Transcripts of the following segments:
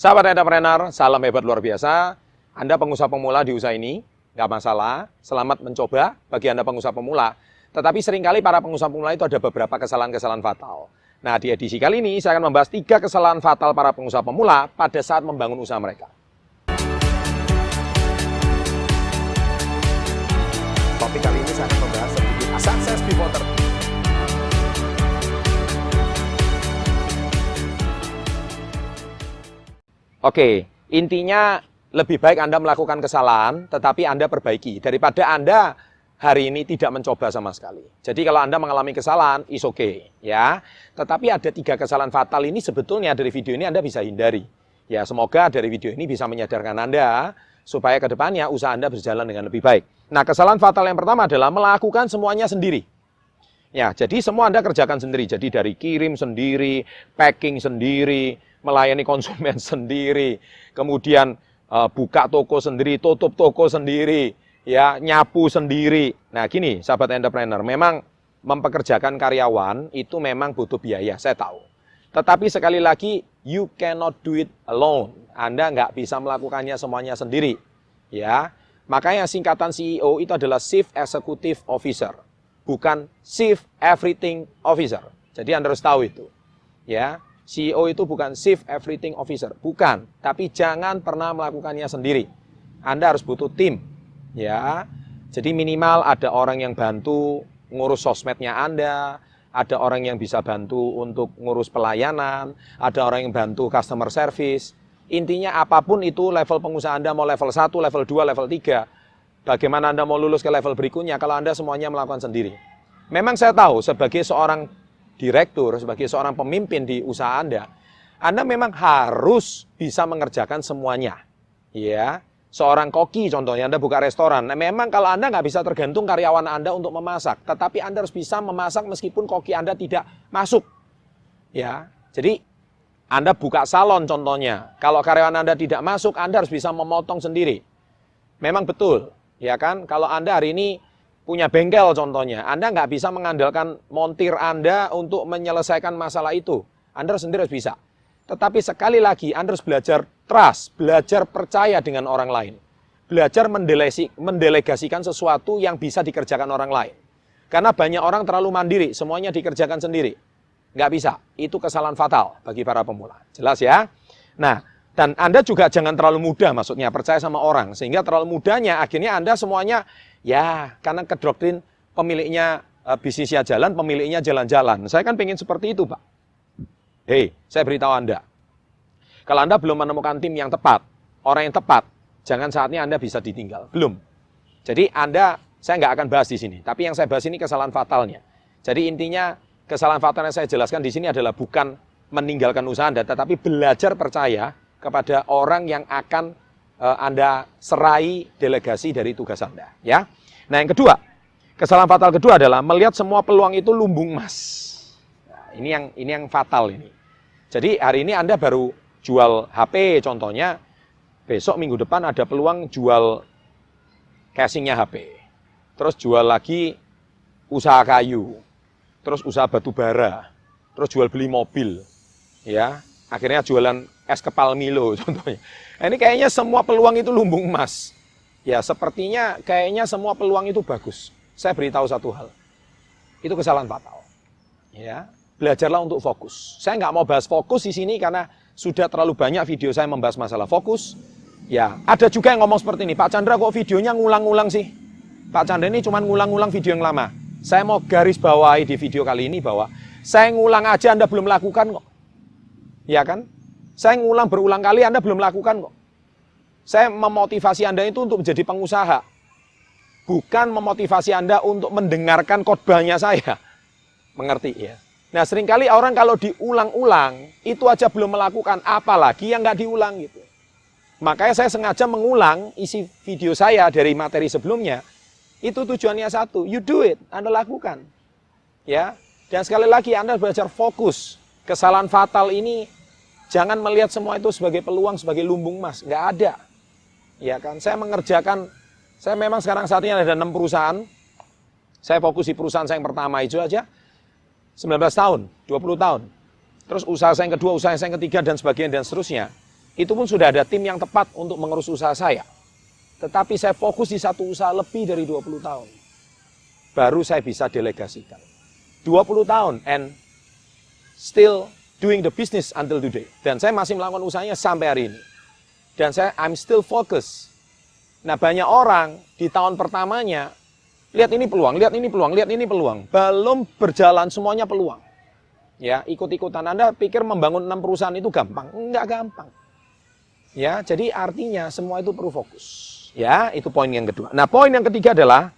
Sahabat entrepreneur, salam hebat luar biasa. Anda pengusaha pemula di usaha ini, nggak masalah. Selamat mencoba bagi Anda pengusaha pemula. Tetapi sering kali para pengusaha pemula itu ada beberapa kesalahan-kesalahan fatal. Nah, di edisi kali ini saya akan membahas tiga kesalahan fatal para pengusaha pemula pada saat membangun usaha mereka. Topik kali ini saya akan membahas sedikit success before Oke, intinya lebih baik Anda melakukan kesalahan, tetapi Anda perbaiki. Daripada Anda hari ini tidak mencoba sama sekali. Jadi kalau Anda mengalami kesalahan, is okay. ya. Tetapi ada tiga kesalahan fatal ini sebetulnya dari video ini Anda bisa hindari. Ya, semoga dari video ini bisa menyadarkan Anda supaya ke depannya usaha Anda berjalan dengan lebih baik. Nah, kesalahan fatal yang pertama adalah melakukan semuanya sendiri. Ya, jadi semua Anda kerjakan sendiri. Jadi dari kirim sendiri, packing sendiri, melayani konsumen sendiri, kemudian uh, buka toko sendiri, tutup toko sendiri, ya nyapu sendiri. Nah gini, sahabat entrepreneur, memang mempekerjakan karyawan itu memang butuh biaya, saya tahu. Tetapi sekali lagi, you cannot do it alone. Anda nggak bisa melakukannya semuanya sendiri. Ya, makanya singkatan CEO itu adalah Chief Executive Officer, bukan Chief Everything Officer. Jadi Anda harus tahu itu. Ya, CEO itu bukan Chief Everything Officer, bukan. Tapi jangan pernah melakukannya sendiri. Anda harus butuh tim, ya. Jadi minimal ada orang yang bantu ngurus sosmednya Anda, ada orang yang bisa bantu untuk ngurus pelayanan, ada orang yang bantu customer service. Intinya apa pun itu level pengusaha Anda mau level 1, level 2, level 3. Bagaimana Anda mau lulus ke level berikutnya kalau Anda semuanya melakukan sendiri. Memang saya tahu sebagai seorang direktur, sebagai seorang pemimpin di usaha Anda, Anda memang harus bisa mengerjakan semuanya. Ya, seorang koki contohnya Anda buka restoran. Nah, memang kalau Anda nggak bisa tergantung karyawan Anda untuk memasak, tetapi Anda harus bisa memasak meskipun koki Anda tidak masuk. Ya, jadi Anda buka salon contohnya. Kalau karyawan Anda tidak masuk, Anda harus bisa memotong sendiri. Memang betul, ya kan? Kalau Anda hari ini punya bengkel contohnya, Anda nggak bisa mengandalkan montir Anda untuk menyelesaikan masalah itu. Anda sendiri harus bisa. Tetapi sekali lagi Anda harus belajar trust, belajar percaya dengan orang lain. Belajar mendelegasikan sesuatu yang bisa dikerjakan orang lain. Karena banyak orang terlalu mandiri, semuanya dikerjakan sendiri. Nggak bisa, itu kesalahan fatal bagi para pemula. Jelas ya? Nah, dan Anda juga jangan terlalu mudah maksudnya percaya sama orang. Sehingga terlalu mudahnya akhirnya Anda semuanya Ya, karena ke doktrin pemiliknya e, bisnisnya jalan, pemiliknya jalan-jalan. Saya kan pengen seperti itu, Pak. Hei, saya beritahu Anda. Kalau Anda belum menemukan tim yang tepat, orang yang tepat, jangan saatnya Anda bisa ditinggal. Belum. Jadi Anda, saya nggak akan bahas di sini. Tapi yang saya bahas ini kesalahan fatalnya. Jadi intinya kesalahan fatal yang saya jelaskan di sini adalah bukan meninggalkan usaha Anda, tetapi belajar percaya kepada orang yang akan Eh, Anda serai delegasi dari tugas Anda, ya. Nah, yang kedua, kesalahan fatal kedua adalah melihat semua peluang itu lumbung emas. Nah, ini yang ini yang fatal ini. Jadi hari ini Anda baru jual HP contohnya, besok minggu depan ada peluang jual casingnya HP. Terus jual lagi usaha kayu, terus usaha batu bara, terus jual beli mobil, ya. Akhirnya jualan es kepal Milo contohnya. Nah, ini kayaknya semua peluang itu lumbung emas. Ya, sepertinya kayaknya semua peluang itu bagus. Saya beritahu satu hal. Itu kesalahan fatal. Ya, belajarlah untuk fokus. Saya nggak mau bahas fokus di sini karena sudah terlalu banyak video saya membahas masalah fokus. Ya, ada juga yang ngomong seperti ini, Pak Chandra kok videonya ngulang-ngulang sih? Pak Chandra ini cuma ngulang-ngulang video yang lama. Saya mau garis bawahi di video kali ini bahwa saya ngulang aja Anda belum lakukan kok. Ya kan? Saya ngulang berulang kali, Anda belum lakukan kok. Saya memotivasi Anda itu untuk menjadi pengusaha. Bukan memotivasi Anda untuk mendengarkan khotbahnya saya. Mengerti ya? Nah sering kali orang kalau diulang-ulang, itu aja belum melakukan, apalagi yang nggak diulang gitu. Makanya saya sengaja mengulang isi video saya dari materi sebelumnya. Itu tujuannya satu, you do it, Anda lakukan. Ya, dan sekali lagi Anda belajar fokus. Kesalahan fatal ini Jangan melihat semua itu sebagai peluang, sebagai lumbung emas. Nggak ada. Ya kan, saya mengerjakan, saya memang sekarang saat ini ada enam perusahaan. Saya fokus di perusahaan saya yang pertama itu aja. 19 tahun, 20 tahun. Terus usaha saya yang kedua, usaha saya yang ketiga, dan sebagainya, dan seterusnya. Itu pun sudah ada tim yang tepat untuk mengurus usaha saya. Tetapi saya fokus di satu usaha lebih dari 20 tahun. Baru saya bisa delegasikan. 20 tahun and still doing the business until today. Dan saya masih melakukan usahanya sampai hari ini. Dan saya I'm still focus. Nah, banyak orang di tahun pertamanya lihat ini peluang, lihat ini peluang, lihat ini peluang. Belum berjalan semuanya peluang. Ya, ikut-ikutan Anda pikir membangun enam perusahaan itu gampang? Enggak gampang. Ya, jadi artinya semua itu perlu fokus. Ya, itu poin yang kedua. Nah, poin yang ketiga adalah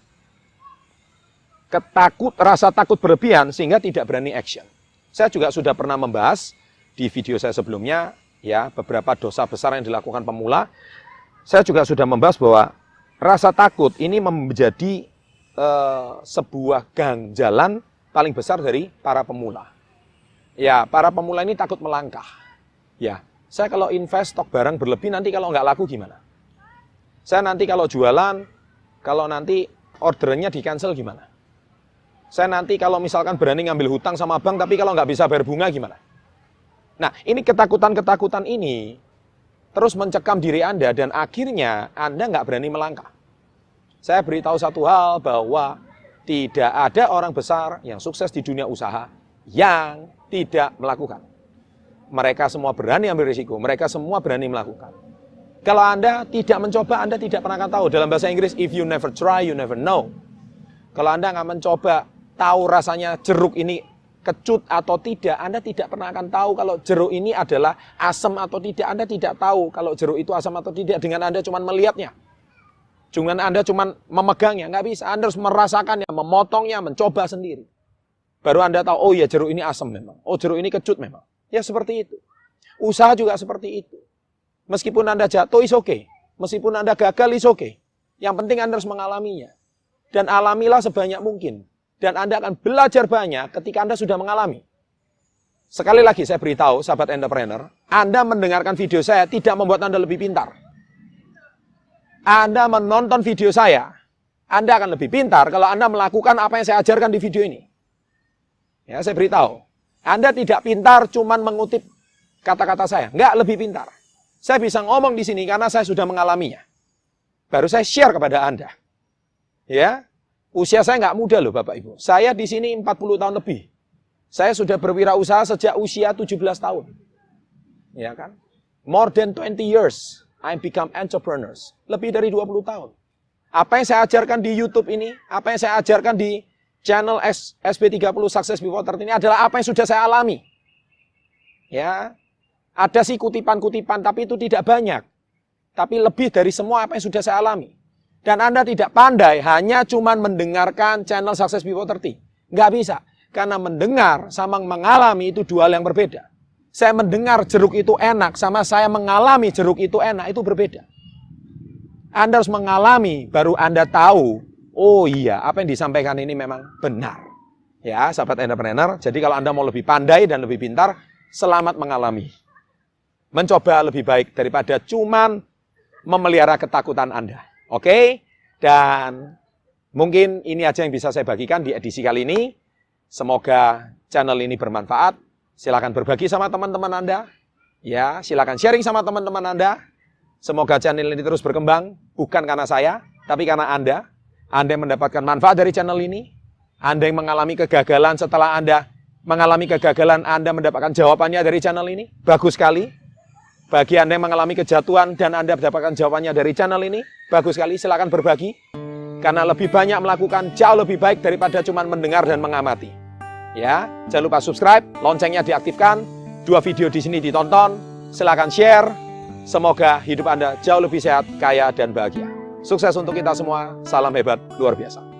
ketakut rasa takut berlebihan sehingga tidak berani action. Saya juga sudah pernah membahas di video saya sebelumnya ya beberapa dosa besar yang dilakukan pemula. Saya juga sudah membahas bahwa rasa takut ini menjadi uh, sebuah gang jalan paling besar dari para pemula. Ya, para pemula ini takut melangkah. Ya, saya kalau invest stok barang berlebih nanti kalau nggak laku gimana? Saya nanti kalau jualan, kalau nanti ordernya di cancel gimana? Saya nanti kalau misalkan berani ngambil hutang sama bank, tapi kalau nggak bisa bayar bunga gimana? Nah, ini ketakutan-ketakutan ini terus mencekam diri Anda dan akhirnya Anda nggak berani melangkah. Saya beritahu satu hal bahwa tidak ada orang besar yang sukses di dunia usaha yang tidak melakukan. Mereka semua berani ambil risiko, mereka semua berani melakukan. Kalau Anda tidak mencoba, Anda tidak pernah akan tahu. Dalam bahasa Inggris, if you never try, you never know. Kalau Anda nggak mencoba, tahu rasanya jeruk ini kecut atau tidak, Anda tidak pernah akan tahu kalau jeruk ini adalah asam atau tidak. Anda tidak tahu kalau jeruk itu asam atau tidak dengan Anda cuma melihatnya. Cuma Anda cuma memegangnya, nggak bisa. Anda harus merasakannya, memotongnya, mencoba sendiri. Baru Anda tahu, oh iya jeruk ini asam memang. Oh jeruk ini kecut memang. Ya seperti itu. Usaha juga seperti itu. Meskipun Anda jatuh, is okay. Meskipun Anda gagal, is okay. Yang penting Anda harus mengalaminya. Dan alamilah sebanyak mungkin dan Anda akan belajar banyak ketika Anda sudah mengalami. Sekali lagi saya beritahu, sahabat entrepreneur, Anda mendengarkan video saya tidak membuat Anda lebih pintar. Anda menonton video saya, Anda akan lebih pintar kalau Anda melakukan apa yang saya ajarkan di video ini. Ya, saya beritahu. Anda tidak pintar cuman mengutip kata-kata saya. Enggak, lebih pintar. Saya bisa ngomong di sini karena saya sudah mengalaminya. Baru saya share kepada Anda. Ya, Usia saya nggak muda loh Bapak Ibu. Saya di sini 40 tahun lebih. Saya sudah berwirausaha sejak usia 17 tahun. Ya kan? More than 20 years I become entrepreneurs. Lebih dari 20 tahun. Apa yang saya ajarkan di YouTube ini, apa yang saya ajarkan di channel SP30 Success Before 30 ini adalah apa yang sudah saya alami. Ya. Ada sih kutipan-kutipan tapi itu tidak banyak. Tapi lebih dari semua apa yang sudah saya alami. Dan Anda tidak pandai hanya cuman mendengarkan channel Success Before 30. Nggak bisa. Karena mendengar sama mengalami itu dua hal yang berbeda. Saya mendengar jeruk itu enak sama saya mengalami jeruk itu enak itu berbeda. Anda harus mengalami baru Anda tahu, oh iya apa yang disampaikan ini memang benar. Ya, sahabat entrepreneur. Jadi kalau Anda mau lebih pandai dan lebih pintar, selamat mengalami. Mencoba lebih baik daripada cuman memelihara ketakutan Anda. Oke? Dan mungkin ini aja yang bisa saya bagikan di edisi kali ini. Semoga channel ini bermanfaat. Silakan berbagi sama teman-teman Anda. Ya, silakan sharing sama teman-teman Anda. Semoga channel ini terus berkembang, bukan karena saya, tapi karena Anda. Anda yang mendapatkan manfaat dari channel ini. Anda yang mengalami kegagalan setelah Anda mengalami kegagalan, Anda mendapatkan jawabannya dari channel ini. Bagus sekali. Bagi Anda yang mengalami kejatuhan dan Anda mendapatkan jawabannya dari channel ini, bagus sekali, silakan berbagi. Karena lebih banyak melakukan jauh lebih baik daripada cuma mendengar dan mengamati. Ya, jangan lupa subscribe, loncengnya diaktifkan, dua video di sini ditonton, silakan share. Semoga hidup Anda jauh lebih sehat, kaya, dan bahagia. Sukses untuk kita semua, salam hebat, luar biasa.